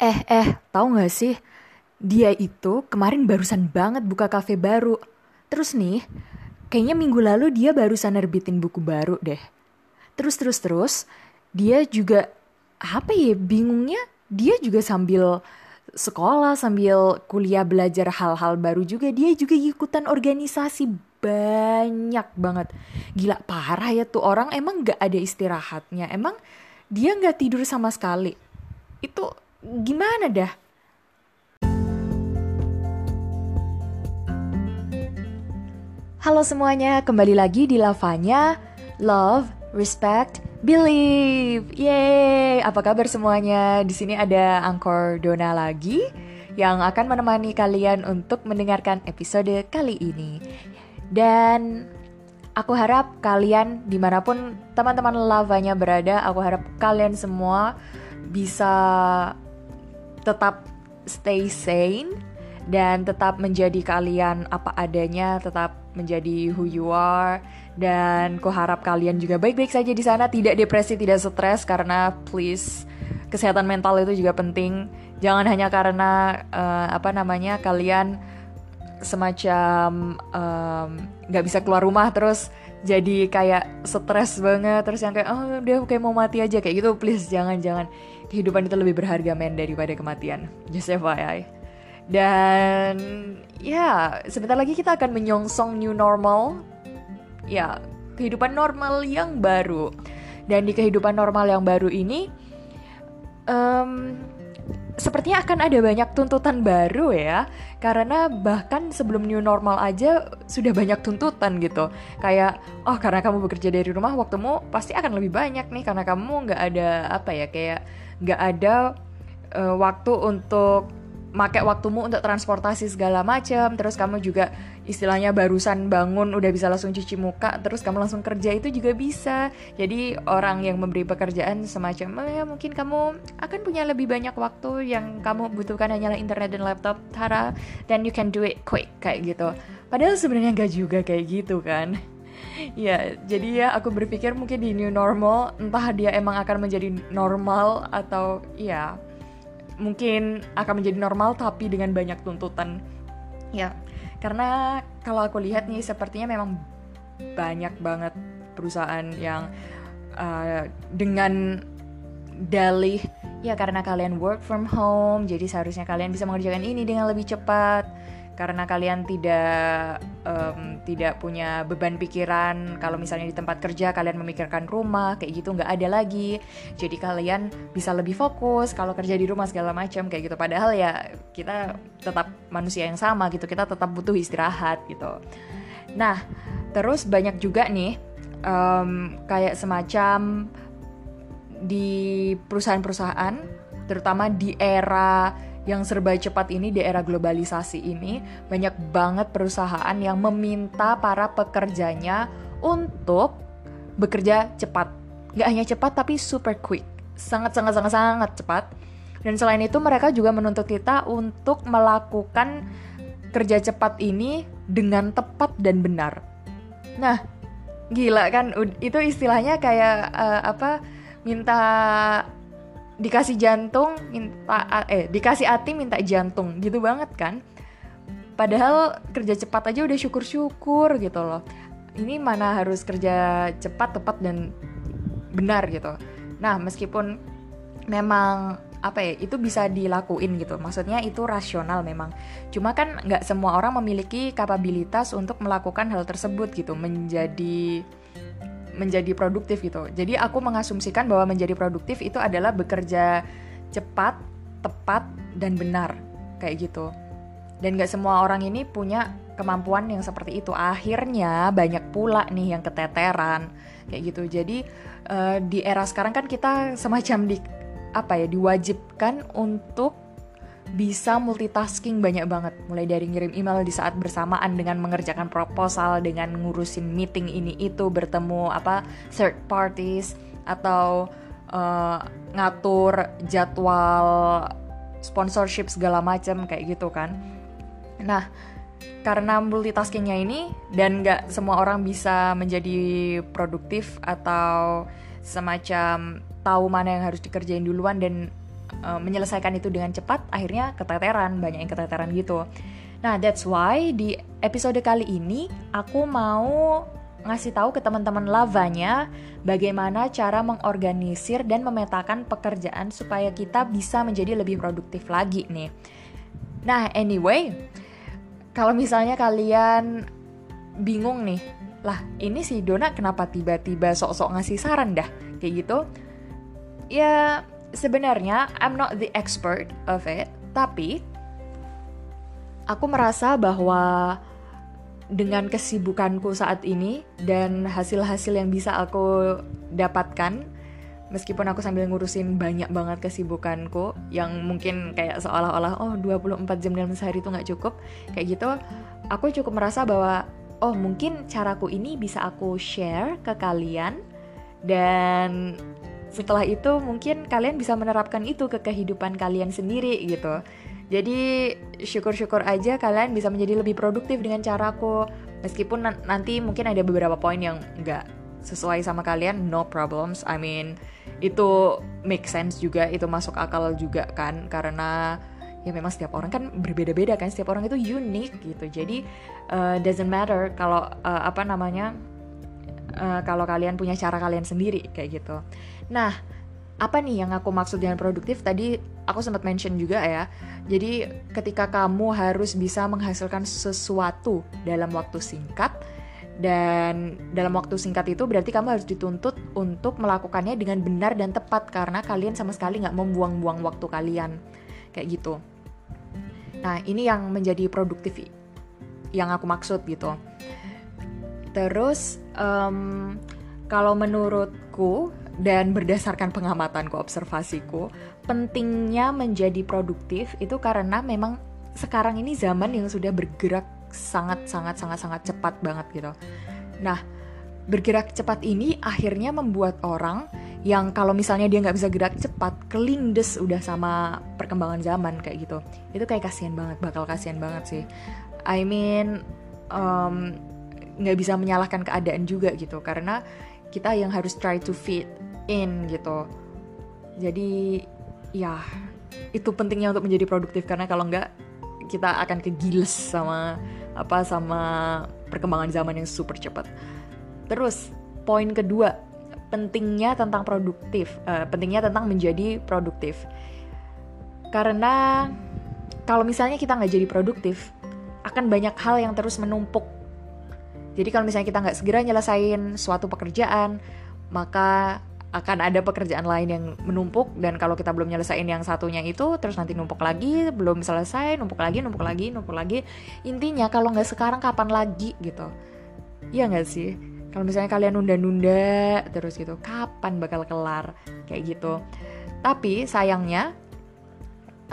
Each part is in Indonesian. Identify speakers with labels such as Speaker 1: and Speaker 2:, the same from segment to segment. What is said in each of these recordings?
Speaker 1: Eh, eh, tahu nggak sih? Dia itu kemarin barusan banget buka kafe baru. Terus nih, kayaknya minggu lalu dia barusan nerbitin buku baru deh. Terus, terus, terus, dia juga, apa ya, bingungnya, dia juga sambil sekolah, sambil kuliah belajar hal-hal baru juga, dia juga ikutan organisasi banyak banget. Gila, parah ya tuh orang emang gak ada istirahatnya. Emang dia gak tidur sama sekali. Itu gimana dah? Halo semuanya, kembali lagi di Lavanya Love, Respect, Believe. Yeay, apa kabar semuanya? Di sini ada Angkor Dona lagi yang akan menemani kalian untuk mendengarkan episode kali ini. Dan aku harap kalian di mana pun teman-teman lavanya berada, aku harap kalian semua bisa tetap stay sane dan tetap menjadi kalian apa adanya, tetap menjadi who you are. Dan ku harap kalian juga baik-baik saja di sana, tidak depresi, tidak stres karena please kesehatan mental itu juga penting. Jangan hanya karena uh, apa namanya kalian semacam nggak um, bisa keluar rumah terus jadi kayak stres banget terus yang kayak oh dia kayak mau mati aja kayak gitu. Please jangan jangan kehidupan itu lebih berharga men daripada kematian. Just FYI. Dan ya, sebentar lagi kita akan menyongsong new normal. Ya, kehidupan normal yang baru. Dan di kehidupan normal yang baru ini, um, sepertinya akan ada banyak tuntutan baru ya. Karena bahkan sebelum new normal aja sudah banyak tuntutan gitu. Kayak oh karena kamu bekerja dari rumah waktumu pasti akan lebih banyak nih. Karena kamu nggak ada apa ya kayak nggak ada uh, waktu untuk make waktumu untuk transportasi segala macam terus kamu juga istilahnya barusan bangun udah bisa langsung cuci muka terus kamu langsung kerja itu juga bisa. Jadi orang yang memberi pekerjaan semacam ya mungkin kamu akan punya lebih banyak waktu yang kamu butuhkan hanyalah internet dan laptop Tara dan you can do it quick kayak gitu. Padahal sebenarnya nggak juga kayak gitu kan. Ya jadi ya aku berpikir mungkin di new normal entah dia emang akan menjadi normal atau ya mungkin akan menjadi normal tapi dengan banyak tuntutan. Ya. Karena kalau aku lihat nih sepertinya memang banyak banget perusahaan yang uh, dengan dalih ya karena kalian work from home jadi seharusnya kalian bisa mengerjakan ini dengan lebih cepat karena kalian tidak um, tidak punya beban pikiran kalau misalnya di tempat kerja kalian memikirkan rumah kayak gitu nggak ada lagi. Jadi kalian bisa lebih fokus kalau kerja di rumah segala macam kayak gitu. Padahal ya kita tetap manusia yang sama gitu kita tetap butuh istirahat gitu. Nah terus banyak juga nih um, kayak semacam di perusahaan-perusahaan terutama di era yang serba cepat ini di era globalisasi ini banyak banget perusahaan yang meminta para pekerjanya untuk bekerja cepat. Gak hanya cepat tapi super quick. Sangat sangat sangat sangat cepat. Dan selain itu mereka juga menuntut kita untuk melakukan kerja cepat ini dengan tepat dan benar. Nah, gila kan itu istilahnya kayak uh, apa minta dikasih jantung minta eh dikasih hati minta jantung gitu banget kan? Padahal kerja cepat aja udah syukur-syukur gitu loh. Ini mana harus kerja cepat tepat dan benar gitu. Nah meskipun memang apa ya itu bisa dilakuin gitu. Maksudnya itu rasional memang. Cuma kan nggak semua orang memiliki kapabilitas untuk melakukan hal tersebut gitu. Menjadi menjadi produktif gitu. Jadi aku mengasumsikan bahwa menjadi produktif itu adalah bekerja cepat, tepat, dan benar kayak gitu. Dan gak semua orang ini punya kemampuan yang seperti itu. Akhirnya banyak pula nih yang keteteran kayak gitu. Jadi uh, di era sekarang kan kita semacam di apa ya diwajibkan untuk bisa multitasking banyak banget. Mulai dari ngirim email di saat bersamaan dengan mengerjakan proposal dengan ngurusin meeting ini itu bertemu apa third parties atau uh, ngatur jadwal sponsorship segala macam kayak gitu kan. Nah karena multitaskingnya ini dan nggak semua orang bisa menjadi produktif atau semacam tahu mana yang harus dikerjain duluan dan uh, menyelesaikan itu dengan cepat akhirnya keteteran banyak yang keteteran gitu nah that's why di episode kali ini aku mau ngasih tahu ke teman-teman lavanya bagaimana cara mengorganisir dan memetakan pekerjaan supaya kita bisa menjadi lebih produktif lagi nih. Nah, anyway, kalau misalnya kalian bingung nih, lah ini si Dona kenapa tiba-tiba sok-sok ngasih saran dah kayak gitu? Ya sebenarnya I'm not the expert of it, tapi aku merasa bahwa dengan kesibukanku saat ini dan hasil-hasil yang bisa aku dapatkan meskipun aku sambil ngurusin banyak banget kesibukanku yang mungkin kayak seolah-olah oh 24 jam dalam sehari itu nggak cukup kayak gitu aku cukup merasa bahwa oh mungkin caraku ini bisa aku share ke kalian dan setelah itu mungkin kalian bisa menerapkan itu ke kehidupan kalian sendiri gitu jadi syukur-syukur aja kalian bisa menjadi lebih produktif dengan caraku. Meskipun nanti mungkin ada beberapa poin yang nggak sesuai sama kalian, no problems. I mean, itu make sense juga, itu masuk akal juga kan, karena ya memang setiap orang kan berbeda-beda kan, setiap orang itu unik gitu. Jadi uh, doesn't matter kalau uh, apa namanya, uh, kalau kalian punya cara kalian sendiri kayak gitu. Nah, apa nih yang aku maksud dengan produktif? Tadi aku sempat mention juga ya. Jadi ketika kamu harus bisa menghasilkan sesuatu dalam waktu singkat dan dalam waktu singkat itu berarti kamu harus dituntut untuk melakukannya dengan benar dan tepat karena kalian sama sekali nggak membuang-buang waktu kalian kayak gitu. Nah ini yang menjadi produktif yang aku maksud gitu. Terus um, kalau menurutku dan berdasarkan pengamatanku, observasiku, pentingnya menjadi produktif itu karena memang sekarang ini zaman yang sudah bergerak sangat sangat sangat sangat cepat banget gitu. Nah, bergerak cepat ini akhirnya membuat orang yang kalau misalnya dia nggak bisa gerak cepat, kelindes udah sama perkembangan zaman kayak gitu. Itu kayak kasihan banget, bakal kasihan banget sih. I mean, nggak um, bisa menyalahkan keadaan juga gitu karena kita yang harus try to fit in gitu. Jadi ya itu pentingnya untuk menjadi produktif. Karena kalau enggak kita akan kegiles sama apa sama perkembangan zaman yang super cepat. Terus poin kedua pentingnya tentang produktif uh, pentingnya tentang menjadi produktif. Karena kalau misalnya kita nggak jadi produktif akan banyak hal yang terus menumpuk. Jadi kalau misalnya kita nggak segera nyelesain suatu pekerjaan maka akan ada pekerjaan lain yang menumpuk dan kalau kita belum nyelesain yang satunya itu terus nanti numpuk lagi belum selesai numpuk lagi numpuk lagi numpuk lagi. Intinya kalau nggak sekarang kapan lagi gitu. Iya nggak sih? Kalau misalnya kalian nunda-nunda terus gitu kapan bakal kelar? Kayak gitu. Tapi sayangnya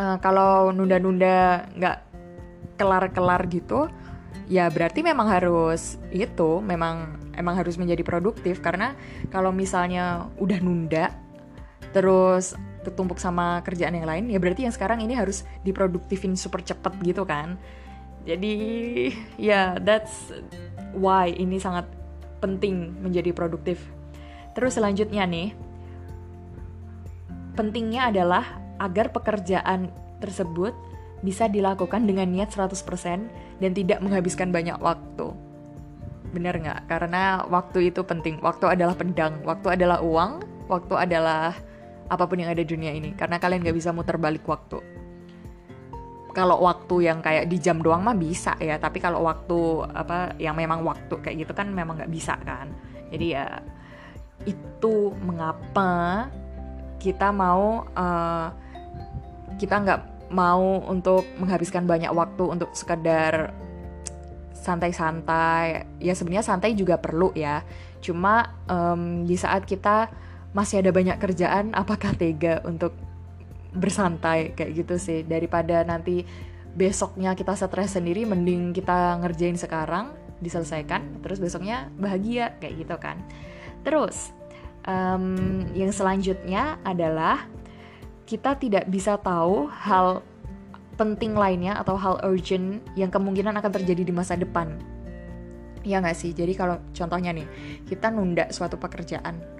Speaker 1: uh, kalau nunda-nunda nggak kelar-kelar gitu ya berarti memang harus itu memang emang harus menjadi produktif. Karena kalau misalnya udah nunda terus ketumpuk sama kerjaan yang lain ya berarti yang sekarang ini harus diproduktifin super cepet gitu kan. Jadi ya yeah, that's why ini sangat penting menjadi produktif. Terus selanjutnya nih pentingnya adalah agar pekerjaan tersebut bisa dilakukan dengan niat 100% dan tidak menghabiskan banyak waktu Bener nggak? Karena waktu itu penting. Waktu adalah pedang. Waktu adalah uang. Waktu adalah apa pun yang ada di dunia ini. Karena kalian nggak bisa muter balik waktu. Kalau waktu yang kayak di jam doang mah bisa ya. Tapi kalau waktu apa yang memang waktu kayak gitu kan memang nggak bisa kan. Jadi ya itu mengapa kita mau uh, kita nggak mau untuk menghabiskan banyak waktu untuk sekedar santai-santai. Ya sebenarnya santai juga perlu ya. Cuma um, di saat kita masih ada banyak kerjaan apakah tega untuk bersantai? Kayak gitu sih. Daripada nanti besoknya kita stres sendiri mending kita ngerjain sekarang diselesaikan terus besoknya bahagia kayak gitu kan. Terus um, yang selanjutnya adalah kita tidak bisa tahu hal penting lainnya atau hal urgent yang kemungkinan akan terjadi di masa depan. Ya nggak sih? Jadi kalau contohnya nih, kita nunda suatu pekerjaan.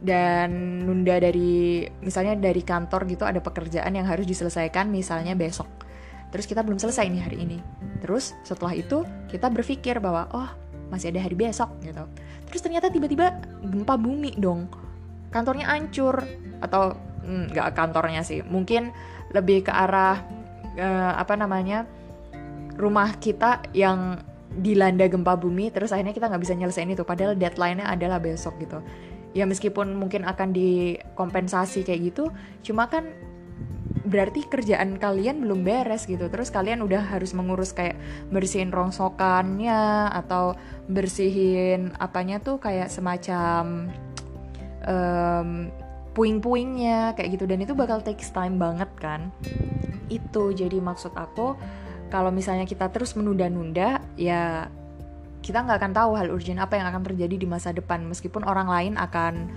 Speaker 1: dan nunda dari misalnya dari kantor gitu ada pekerjaan yang harus diselesaikan misalnya besok terus kita belum selesai nih hari ini terus setelah itu kita berpikir bahwa oh masih ada hari besok gitu terus ternyata tiba-tiba gempa bumi dong kantornya hancur atau nggak mm, kantornya sih. Mungkin lebih ke arah uh, apa namanya rumah kita yang dilanda gempa bumi terus akhirnya kita nggak bisa nyelesain itu. Padahal deadline-nya adalah besok gitu. Ya meskipun mungkin akan dikompensasi kayak gitu cuma kan berarti kerjaan kalian belum beres gitu. Terus kalian udah harus mengurus kayak bersihin rongsokannya atau bersihin apanya tuh kayak semacam um, puing-puingnya kayak gitu. Dan itu bakal takes time banget kan. Itu jadi maksud aku kalau misalnya kita terus menunda-nunda ya kita nggak akan tahu hal urgent apa yang akan terjadi di masa depan. Meskipun orang lain akan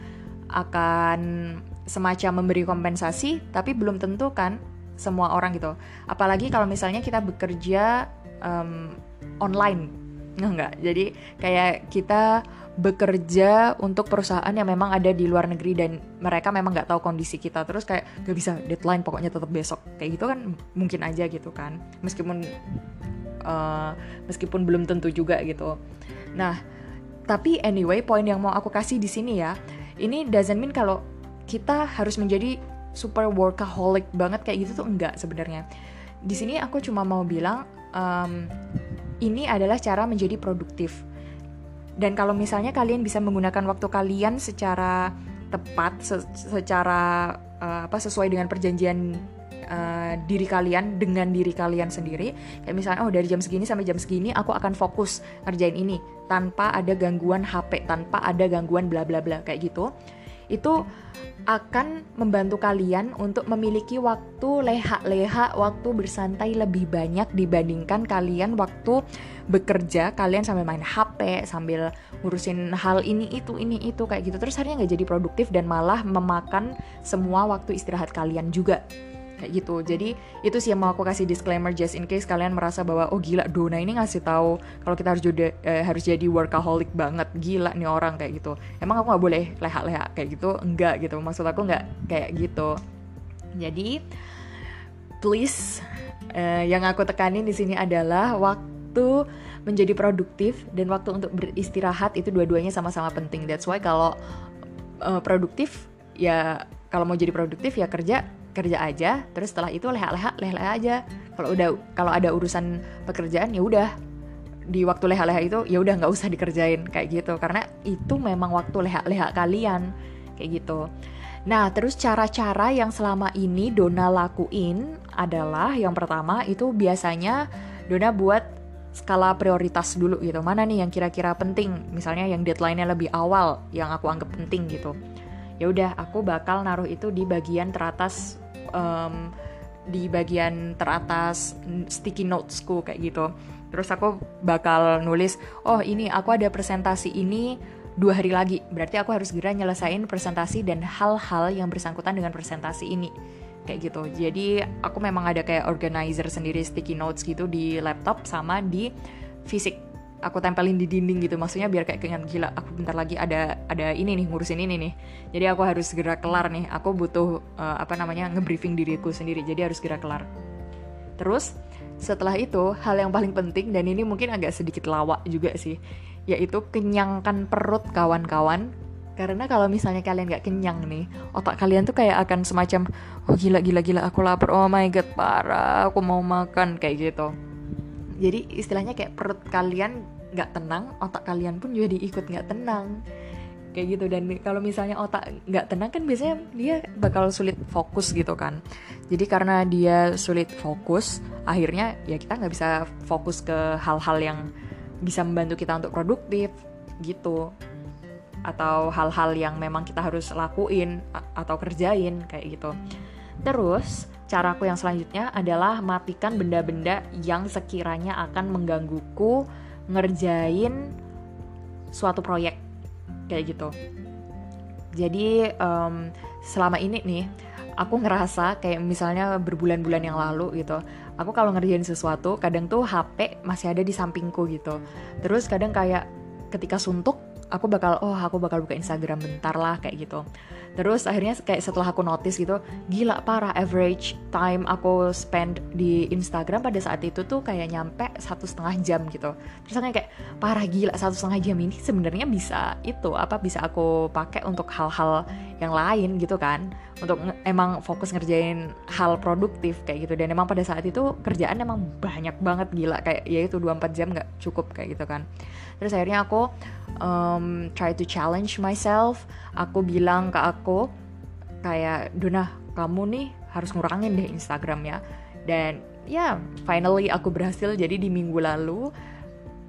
Speaker 1: akan semacam memberi kompensasi tapi belum tentu kan semua orang gitu. Apalagi kalau misalnya kita bekerja um, online nggak jadi kayak kita bekerja untuk perusahaan yang memang ada di luar negeri dan mereka memang nggak tahu kondisi kita terus kayak gak bisa deadline pokoknya tetap besok kayak gitu kan mungkin aja gitu kan meskipun uh, meskipun belum tentu juga gitu. Nah, tapi anyway, poin yang mau aku kasih di sini ya, ini doesn't mean kalau kita harus menjadi super workaholic banget kayak gitu tuh enggak sebenarnya. Di sini aku cuma mau bilang um, ini adalah cara menjadi produktif. Dan kalau misalnya kalian bisa menggunakan waktu kalian secara tepat, se secara uh, apa sesuai dengan perjanjian uh, diri kalian dengan diri kalian sendiri kayak misalnya oh dari jam segini sampai jam segini aku akan fokus ngerjain ini tanpa ada gangguan HP tanpa ada gangguan bla bla bla kayak gitu itu akan membantu kalian untuk memiliki waktu leha-leha, waktu bersantai lebih banyak dibandingkan kalian waktu bekerja, kalian sambil main HP, sambil ngurusin hal ini itu ini itu kayak gitu. Terus harinya nggak jadi produktif dan malah memakan semua waktu istirahat kalian juga kayak gitu. Jadi itu sih yang mau aku kasih disclaimer just in case kalian merasa bahwa oh gila Dona ini ngasih tahu kalau kita harus jadi eh, harus jadi workaholic banget. Gila nih orang kayak gitu. Emang aku nggak boleh leha-leha kayak gitu? Enggak gitu. Maksud aku nggak kayak gitu. Jadi please eh, yang aku tekanin di sini adalah waktu menjadi produktif dan waktu untuk beristirahat itu dua-duanya sama-sama penting. That's why kalau uh, produktif ya kalau mau jadi produktif ya kerja kerja aja terus setelah itu leha-leha leha-leha aja. Kalau udah kalau ada urusan pekerjaan ya udah. Di waktu leha-leha itu ya udah nggak usah dikerjain kayak gitu. Karena itu memang waktu leha-leha kalian kayak gitu. Nah terus cara-cara yang selama ini Dona lakuin adalah yang pertama itu biasanya Dona buat skala prioritas dulu gitu. Mana nih yang kira-kira penting? Misalnya yang deadline-nya lebih awal yang aku anggap penting gitu. Ya udah aku bakal naruh itu di bagian teratas um, di bagian teratas sticky notesku kayak gitu. Terus aku bakal nulis, oh ini aku ada presentasi ini dua hari lagi. Berarti aku harus segera nyelesain presentasi dan hal-hal yang bersangkutan dengan presentasi ini. Kayak gitu. Jadi aku memang ada kayak organizer sendiri sticky notes gitu di laptop sama di fisik aku tempelin di dinding gitu. Maksudnya biar kayak keinget gila aku bentar lagi ada ada ini nih ngurusin ini nih. Jadi aku harus segera kelar nih. Aku butuh uh, apa namanya ngebriefing diriku sendiri. Jadi harus segera kelar. Terus setelah itu hal yang paling penting dan ini mungkin agak sedikit lawak juga sih yaitu kenyangkan perut kawan-kawan. Karena kalau misalnya kalian gak kenyang nih otak kalian tuh kayak akan semacam oh gila gila gila aku lapar. Oh my god parah aku mau makan. Kayak gitu jadi istilahnya kayak perut kalian nggak tenang otak kalian pun jadi ikut nggak tenang. Kayak gitu. Dan kalau misalnya otak nggak tenang kan biasanya dia bakal sulit fokus gitu kan. Jadi karena dia sulit fokus akhirnya ya kita nggak bisa fokus ke hal-hal yang bisa membantu kita untuk produktif gitu. Atau hal-hal yang memang kita harus lakuin atau kerjain kayak gitu terus Caraku yang selanjutnya adalah matikan benda-benda yang sekiranya akan menggangguku ngerjain suatu proyek kayak gitu. Jadi um, selama ini nih aku ngerasa kayak misalnya berbulan-bulan yang lalu gitu. Aku kalau ngerjain sesuatu kadang tuh HP masih ada di sampingku gitu. Terus kadang kayak ketika suntuk aku bakal oh aku bakal buka Instagram bentar lah kayak gitu. Terus akhirnya kayak setelah aku notice gitu gila parah average time aku spend di Instagram pada saat itu tuh kayak nyampe satu setengah jam gitu. Terus aku kayak parah gila satu setengah jam ini sebenarnya bisa itu apa bisa aku pakai untuk hal-hal yang lain gitu kan. Untuk emang fokus ngerjain hal produktif kayak gitu. Dan emang pada saat itu kerjaan emang banyak banget gila. Kayak ya itu 24 jam nggak cukup kayak gitu kan. Terus akhirnya aku um, try to challenge myself. Aku bilang ke aku kayak Dona kamu nih harus ngurangin deh Instagram ya. Dan ya yeah, finally aku berhasil. Jadi di minggu lalu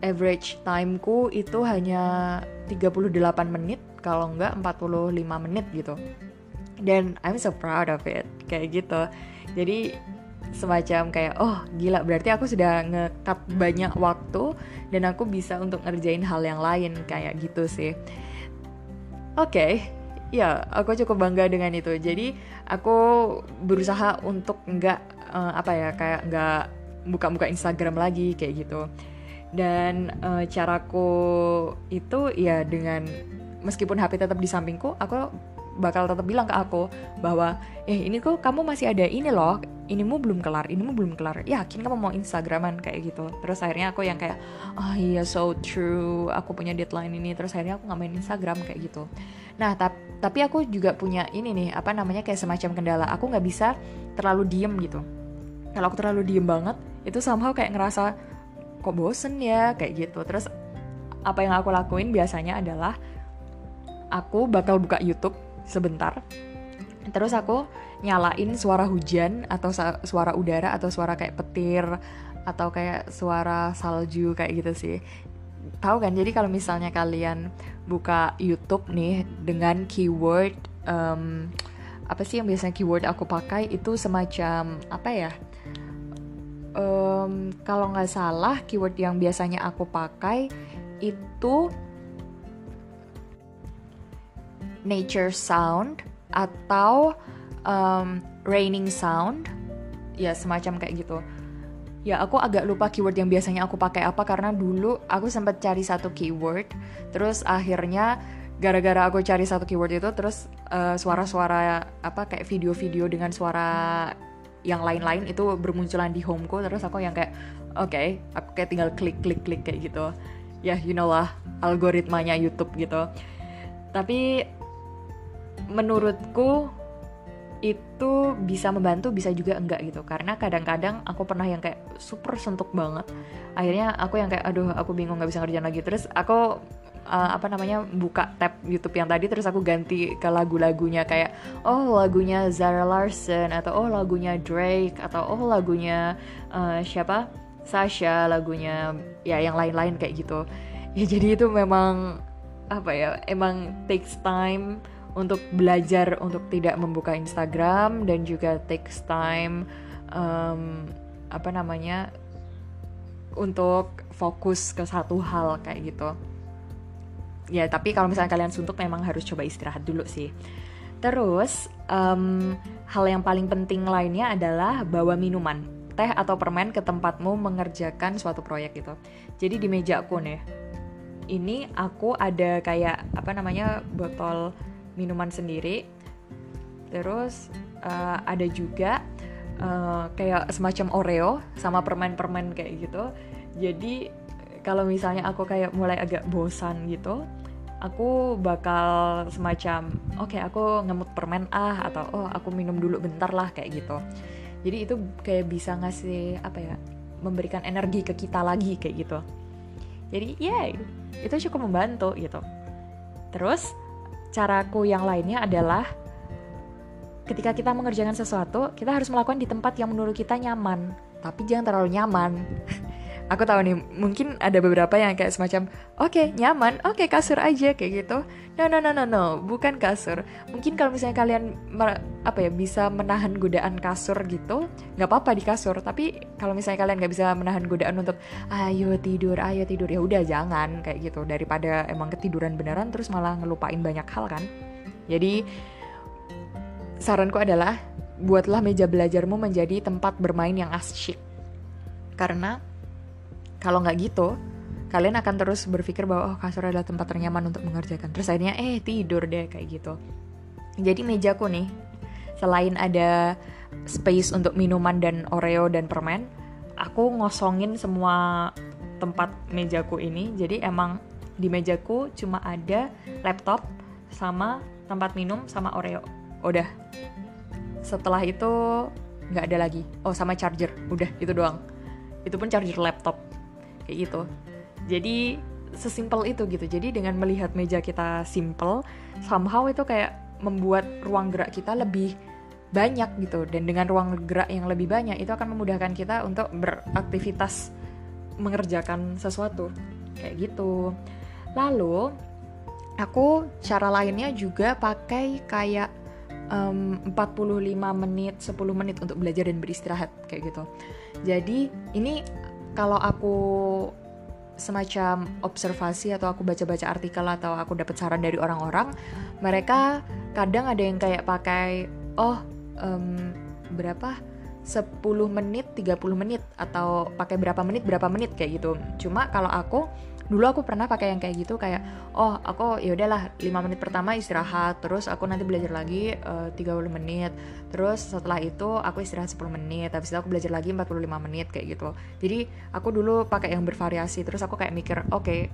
Speaker 1: average timeku itu hanya 38 menit kalau enggak 45 menit gitu. Dan I'm so proud of it kayak gitu. Jadi semacam kayak oh gila berarti aku sudah ngekat banyak waktu dan aku bisa untuk ngerjain hal yang lain kayak gitu sih. Oke okay, ya aku cukup bangga dengan itu. Jadi aku berusaha untuk nggak uh, apa ya kayak nggak buka-buka Instagram lagi kayak gitu. Dan uh, caraku itu ya dengan meskipun HP tetap di sampingku aku bakal tetap bilang ke aku bahwa eh ini kok kamu masih ada ini loh inimu belum kelar inimu belum kelar. Yakin kamu mau instagraman kayak gitu. Terus akhirnya aku yang kayak oh iya so true aku punya deadline ini. Terus akhirnya aku nggak main instagram kayak gitu. Nah tap tapi aku juga punya ini nih apa namanya kayak semacam kendala. Aku nggak bisa terlalu diem gitu. Kalau aku terlalu diem banget itu somehow kayak ngerasa kok bosen ya? Kayak gitu. Terus apa yang aku lakuin biasanya adalah aku bakal buka YouTube sebentar. Terus aku nyalain suara hujan atau suara udara atau suara kayak petir atau kayak suara salju kayak gitu sih. Tahu kan? Jadi kalau misalnya kalian buka YouTube nih dengan keyword um, apa sih yang biasanya keyword aku pakai? Itu semacam apa ya? Um, kalau nggak salah keyword yang biasanya aku pakai itu nature sound atau um, raining sound. Ya semacam kayak gitu. Ya aku agak lupa keyword yang biasanya aku pakai apa karena dulu aku sempat cari satu keyword terus akhirnya gara-gara aku cari satu keyword itu terus uh, suara-suara uh, apa kayak video-video dengan suara yang lain-lain itu bermunculan di homeku terus aku yang kayak oke okay, aku kayak tinggal klik klik klik kayak gitu. Ya yeah, you know lah algoritmanya YouTube gitu. Tapi menurutku itu bisa membantu bisa juga enggak gitu. Karena kadang-kadang aku pernah yang kayak super sentuk banget. Akhirnya aku yang kayak aduh aku bingung nggak bisa ngerjain lagi. Terus aku uh, apa namanya buka tab YouTube yang tadi terus aku ganti ke lagu-lagunya kayak oh lagunya Zara Larson atau oh lagunya Drake atau oh lagunya uh, siapa? Sasha lagunya ya yang lain-lain kayak gitu. Ya jadi itu memang apa ya emang takes time untuk belajar untuk tidak membuka Instagram dan juga takes time um, apa namanya untuk fokus ke satu hal kayak gitu. Ya tapi kalau misalnya kalian suntuk memang harus coba istirahat dulu sih. Terus um, hal yang paling penting lainnya adalah bawa minuman teh atau permen ke tempatmu mengerjakan suatu proyek gitu. Jadi di meja aku nih ini aku ada kayak apa namanya botol minuman sendiri. Terus uh, ada juga uh, kayak semacam Oreo sama permen-permen kayak gitu. Jadi kalau misalnya aku kayak mulai agak bosan gitu aku bakal semacam oke okay, aku ngemut permen ah atau oh aku minum dulu bentar lah kayak gitu. Jadi itu kayak bisa ngasih apa ya memberikan energi ke kita lagi kayak gitu. Jadi ya yeah, itu cukup membantu gitu. Terus caraku yang lainnya adalah ketika kita mengerjakan sesuatu, kita harus melakukan di tempat yang menurut kita nyaman, tapi jangan terlalu nyaman. aku tahu nih mungkin ada beberapa yang kayak semacam oke okay, nyaman. Oke okay, kasur aja kayak gitu. No no no no no. Bukan kasur. Mungkin kalau misalnya kalian apa ya bisa menahan godaan kasur gitu nggak apa-apa di kasur. Tapi kalau misalnya kalian nggak bisa menahan godaan untuk ayo tidur ayo tidur ya udah jangan kayak gitu. Daripada emang ketiduran beneran terus malah ngelupain banyak hal kan? Jadi saranku adalah buatlah meja belajarmu menjadi tempat bermain yang asyik. Karena kalau nggak gitu, kalian akan terus berpikir bahwa oh kasur adalah tempat ternyaman untuk mengerjakan. Terus akhirnya eh tidur deh kayak gitu. Jadi mejaku nih selain ada space untuk minuman dan oreo dan permen aku ngosongin semua tempat mejaku ini. Jadi emang di mejaku cuma ada laptop sama tempat minum sama oreo. Udah. Setelah itu nggak ada lagi. Oh sama charger. Udah itu doang. Itu pun charger laptop kayak gitu. Jadi sesimpel itu gitu. Jadi dengan melihat meja kita simple somehow itu kayak membuat ruang gerak kita lebih banyak gitu. Dan dengan ruang gerak yang lebih banyak itu akan memudahkan kita untuk beraktivitas mengerjakan sesuatu. Kayak gitu. Lalu aku cara lainnya juga pakai kayak um, 45 menit 10 menit untuk belajar dan beristirahat. Kayak gitu. Jadi ini kalau aku semacam observasi atau aku baca-baca artikel atau aku dapat saran dari orang-orang mereka kadang ada yang kayak pakai oh um, berapa? 10 menit 30 menit atau pakai berapa menit berapa menit? kayak gitu. Cuma kalau aku dulu aku pernah pakai yang kayak gitu kayak oh aku ya udahlah 5 menit pertama istirahat terus aku nanti belajar lagi uh, 30 menit. Terus setelah itu aku istirahat 10 menit habis itu aku belajar lagi 45 menit kayak gitu. Jadi aku dulu pakai yang bervariasi terus aku kayak mikir oke okay,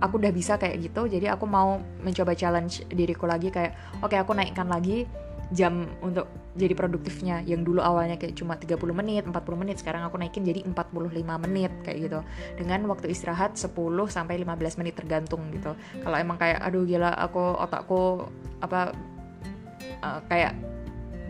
Speaker 1: aku udah bisa kayak gitu jadi aku mau mencoba challenge diriku lagi kayak oke okay, aku naikkan lagi jam untuk jadi produktifnya yang dulu awalnya kayak cuma 30 menit, 40 menit, sekarang aku naikin jadi 45 menit kayak gitu. Dengan waktu istirahat 10 sampai 15 menit tergantung gitu. Kalau emang kayak aduh gila aku otakku apa uh, kayak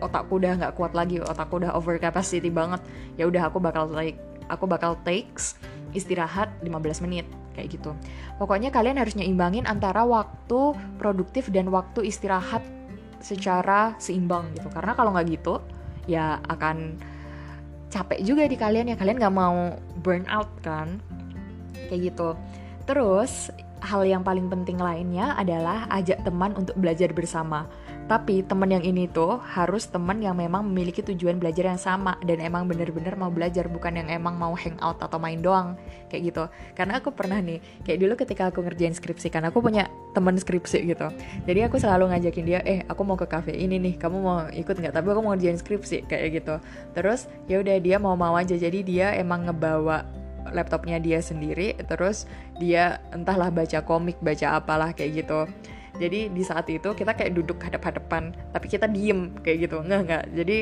Speaker 1: otakku udah nggak kuat lagi, otakku udah over capacity banget. Ya udah aku bakal like aku bakal takes istirahat 15 menit kayak gitu. Pokoknya kalian harus nyimbangin antara waktu produktif dan waktu istirahat secara seimbang gitu. Karena kalau nggak gitu ya akan capek juga di kalian ya. Kalian nggak mau burn out kan? Kayak gitu. Terus hal yang paling penting lainnya adalah ajak teman untuk belajar bersama tapi temen yang ini tuh harus temen yang memang memiliki tujuan belajar yang sama dan emang bener-bener mau belajar bukan yang emang mau hangout atau main doang kayak gitu. Karena aku pernah nih kayak dulu ketika aku ngerjain skripsi kan aku punya temen skripsi gitu. Jadi aku selalu ngajakin dia, eh aku mau ke cafe ini nih, kamu mau ikut nggak? Tapi aku mau ngerjain skripsi kayak gitu. Terus ya udah dia mau mau aja. Jadi dia emang ngebawa laptopnya dia sendiri terus dia entahlah baca komik baca apalah kayak gitu jadi di saat itu kita kayak duduk hadap-hadapan tapi kita diem kayak gitu. Nggak nggak. Jadi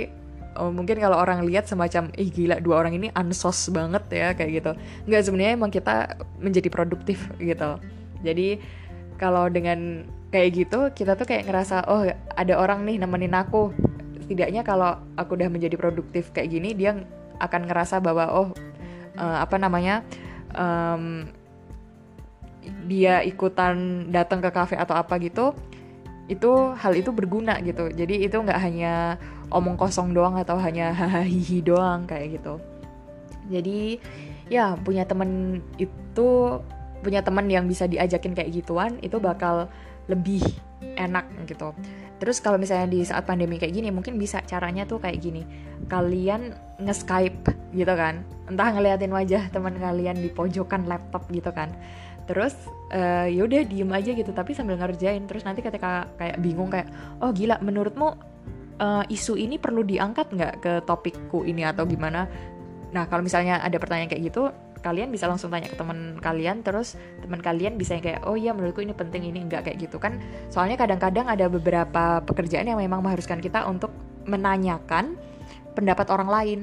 Speaker 1: oh, mungkin kalau orang lihat semacam ih gila dua orang ini ansos banget ya kayak gitu. Nggak sebenarnya emang kita menjadi produktif gitu. Jadi kalau dengan kayak gitu kita tuh kayak ngerasa oh ada orang nih nemenin aku. Setidaknya kalau aku udah menjadi produktif kayak gini dia akan ngerasa bahwa oh uh, apa namanya um, dia ikutan datang ke kafe atau apa gitu itu hal itu berguna gitu. Jadi itu nggak hanya omong kosong doang atau hanya hahaha doang kayak gitu. Jadi ya punya temen itu punya temen yang bisa diajakin kayak gituan itu bakal lebih enak gitu. Terus kalau misalnya di saat pandemi kayak gini mungkin bisa caranya tuh kayak gini. Kalian nge-skype gitu kan. Entah ngeliatin wajah teman kalian di pojokan laptop gitu kan terus uh, ya udah diem aja gitu tapi sambil ngerjain. Terus nanti ketika kayak bingung kayak oh gila menurutmu uh, isu ini perlu diangkat nggak ke topikku ini atau gimana? Nah kalau misalnya ada pertanyaan kayak gitu kalian bisa langsung tanya ke teman kalian terus teman kalian bisa kayak oh iya menurutku ini penting ini enggak kayak gitu kan. Soalnya kadang-kadang ada beberapa pekerjaan yang memang mengharuskan kita untuk menanyakan pendapat orang lain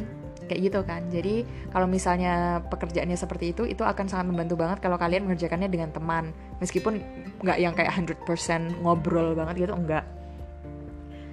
Speaker 1: kayak gitu kan. Jadi kalau misalnya pekerjaannya seperti itu itu akan sangat membantu banget kalau kalian mengerjakannya dengan teman. Meskipun nggak yang kayak 100% ngobrol banget gitu enggak.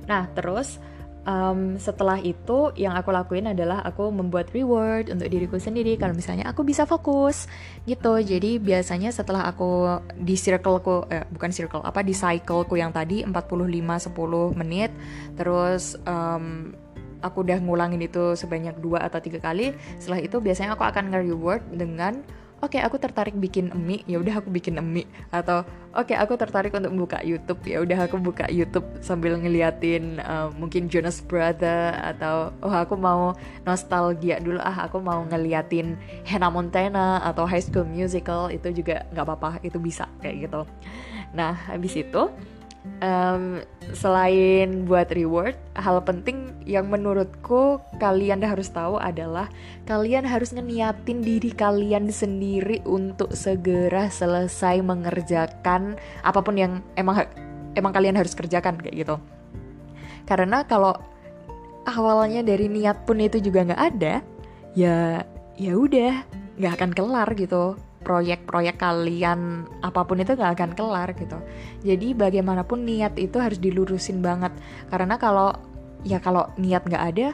Speaker 1: Nah terus um, setelah itu yang aku lakuin adalah aku membuat reward untuk diriku sendiri kalau misalnya aku bisa fokus gitu. Jadi biasanya setelah aku di circleku eh, bukan circle apa di cycleku yang tadi 45 10 menit terus um, aku udah ngulangin itu sebanyak dua atau tiga kali setelah itu biasanya aku akan nge-reward dengan oke okay, aku tertarik bikin mie ya udah aku bikin mie. Atau oke okay, aku tertarik untuk buka YouTube ya udah aku buka YouTube sambil ngeliatin uh, mungkin Jonas Brother atau oh aku mau nostalgia dulu ah aku mau ngeliatin Hannah Montana atau High School Musical itu juga nggak apa-apa itu bisa kayak gitu. Nah habis itu um, selain buat reward, hal penting yang menurutku kalian harus tahu adalah kalian harus ngeniatin diri kalian sendiri untuk segera selesai mengerjakan apa pun yang emang emang kalian harus kerjakan kayak gitu. Karena kalau awalnya dari niat pun itu juga nggak ada, ya ya udah nggak akan kelar gitu proyek-proyek kalian apa pun itu gak akan kelar gitu. Jadi bagaimanapun niat itu harus dilurusin banget. Karena kalau ya kalau niat gak ada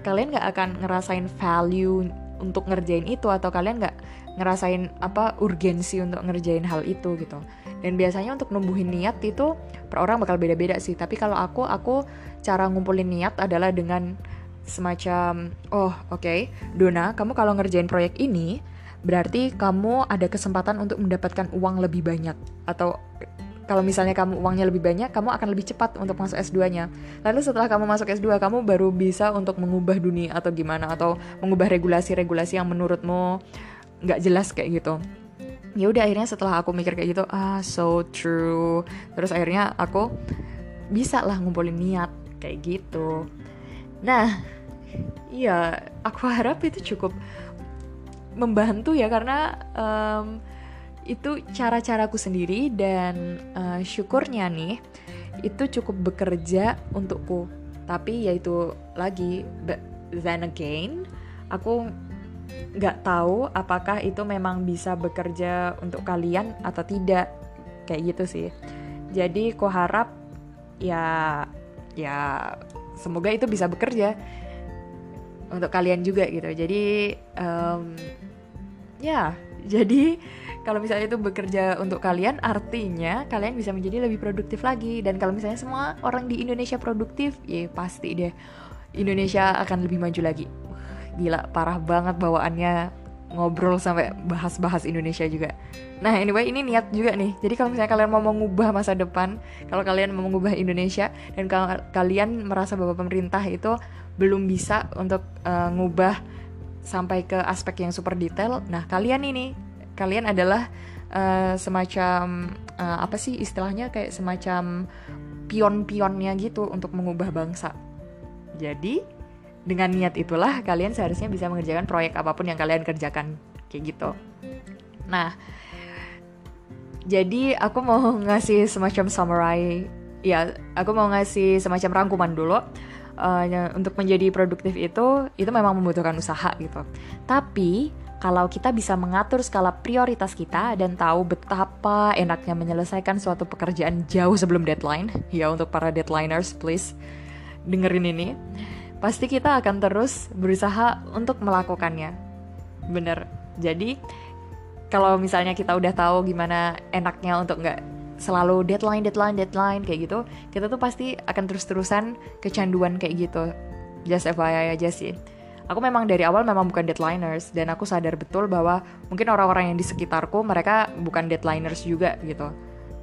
Speaker 1: kalian gak akan ngerasain value untuk ngerjain itu atau kalian gak ngerasain apa urgensi untuk ngerjain hal itu gitu. Dan biasanya untuk numbuhin niat itu per orang bakal beda-beda sih. Tapi kalau aku aku cara ngumpulin niat adalah dengan semacam oh oke okay, Dona kamu kalau ngerjain proyek ini berarti kamu ada kesempatan untuk mendapatkan uang lebih banyak atau kalau misalnya kamu uangnya lebih banyak, kamu akan lebih cepat untuk masuk S2-nya. Lalu setelah kamu masuk S2, kamu baru bisa untuk mengubah dunia atau gimana atau mengubah regulasi-regulasi yang menurutmu nggak jelas kayak gitu. Ya udah akhirnya setelah aku mikir kayak gitu, ah so true. Terus akhirnya aku bisa lah ngumpulin niat kayak gitu. Nah, iya, aku harap itu cukup membantu ya karena um, itu cara-caraku sendiri dan uh, syukurnya nih itu cukup bekerja untukku. Tapi yaitu lagi but then again aku nggak tahu apakah itu memang bisa bekerja untuk kalian atau tidak. Kayak gitu sih. Jadi ku harap ya ya semoga itu bisa bekerja untuk kalian juga gitu. Jadi um, ya jadi kalau misalnya itu bekerja untuk kalian artinya kalian bisa menjadi lebih produktif lagi dan kalau misalnya semua orang di Indonesia produktif ya pasti deh Indonesia akan lebih maju lagi gila parah banget bawaannya ngobrol sampai bahas-bahas Indonesia juga. Nah, anyway, ini niat juga nih. Jadi kalau misalnya kalian mau mengubah masa depan, kalau kalian mau mengubah Indonesia dan kalau kalian merasa bahwa pemerintah itu belum bisa untuk uh, ngubah sampai ke aspek yang super detail, nah kalian ini kalian adalah uh, semacam uh, apa sih istilahnya kayak semacam pion-pionnya gitu untuk mengubah bangsa. Jadi dengan niat itulah kalian seharusnya bisa mengerjakan proyek apa pun yang kalian kerjakan kayak gitu. Nah, jadi aku mau ngasih semacam summary ya, aku mau ngasih semacam rangkuman dulu uh, untuk menjadi produktif itu itu memang membutuhkan usaha gitu. Tapi kalau kita bisa mengatur skala prioritas kita dan tahu betapa enaknya menyelesaikan suatu pekerjaan jauh sebelum deadline, ya untuk para deadliners please dengerin ini, pasti kita akan terus berusaha untuk melakukannya. Bener. Jadi kalau misalnya kita udah tahu gimana enaknya untuk nggak selalu deadline deadline deadline kayak gitu kita tuh pasti akan terus-terusan kecanduan kayak gitu. Just FYI aja sih. Aku memang dari awal memang bukan deadliners dan aku sadar betul bahwa mungkin orang-orang yang di sekitarku mereka bukan deadliners juga gitu.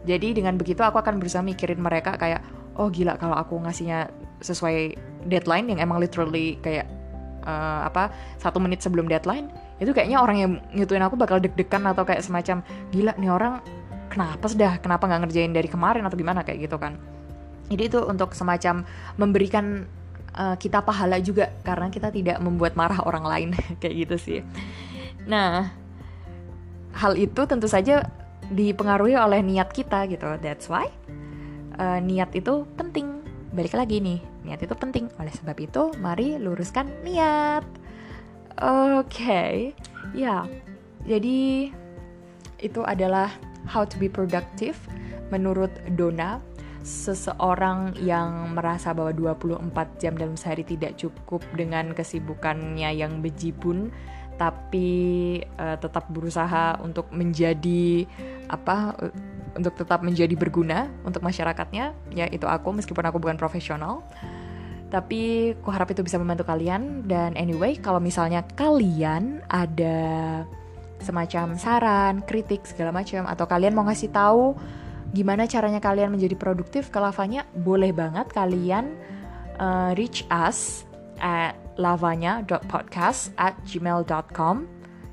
Speaker 1: Jadi dengan begitu aku akan berusaha mikirin mereka kayak oh gila kalau aku ngasihnya sesuai deadline yang emang literally kayak uh, apa satu menit sebelum deadline itu kayaknya orang yang nyutuin aku bakal deg-degan atau kayak semacam gila nih orang kenapa sudah kenapa nggak ngerjain dari kemarin atau gimana? Kayak gitu kan. Jadi itu untuk semacam memberikan uh, kita pahala juga karena kita tidak membuat marah orang lain. Kayak gitu sih. Nah hal itu tentu saja dipengaruhi oleh niat kita gitu. That's why uh, niat itu penting. Balik lagi nih niat itu penting. Oleh sebab itu mari luruskan niat. Oke okay. ya. Jadi itu adalah How to be Productive. Menurut Dona seseorang yang merasa bahwa 24 jam dalam sehari tidak cukup dengan kesibukannya yang bejibun tapi uh, tetap berusaha untuk menjadi apa uh, untuk tetap menjadi berguna untuk masyarakatnya ya itu aku meskipun aku bukan profesional. Tapi aku harap itu bisa membantu kalian. Dan anyway kalau misalnya kalian ada semacam saran, kritik segala macam. Atau kalian mau ngasih tahu gimana caranya kalian menjadi produktif ke lavanya, boleh banget kalian uh, reach us at lavanya.podcast at gmail.com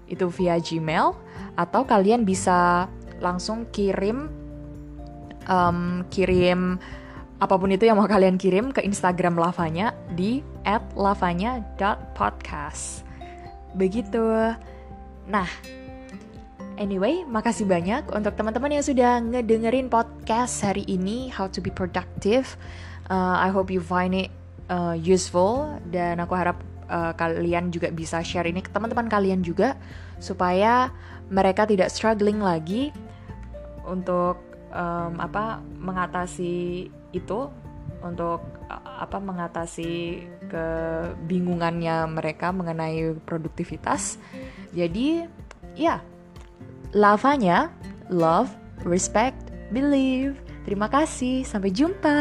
Speaker 1: itu via Gmail. Atau kalian bisa langsung kirim um, kirim apa pun itu yang mau kalian kirim ke Instagram lavanya di at lavanya.podcast begitu. Nah Anyway, makasih banyak untuk teman-teman yang sudah ngedengerin podcast hari ini How to be productive. Uh, I hope you find it uh, useful dan aku harap uh, kalian juga bisa share ini ke teman-teman kalian juga supaya mereka tidak struggling lagi untuk um, apa mengatasi itu untuk uh, apa mengatasi kebingungannya mereka mengenai produktivitas. Jadi ya Lavanya, love, respect, believe. Terima kasih, sampai jumpa.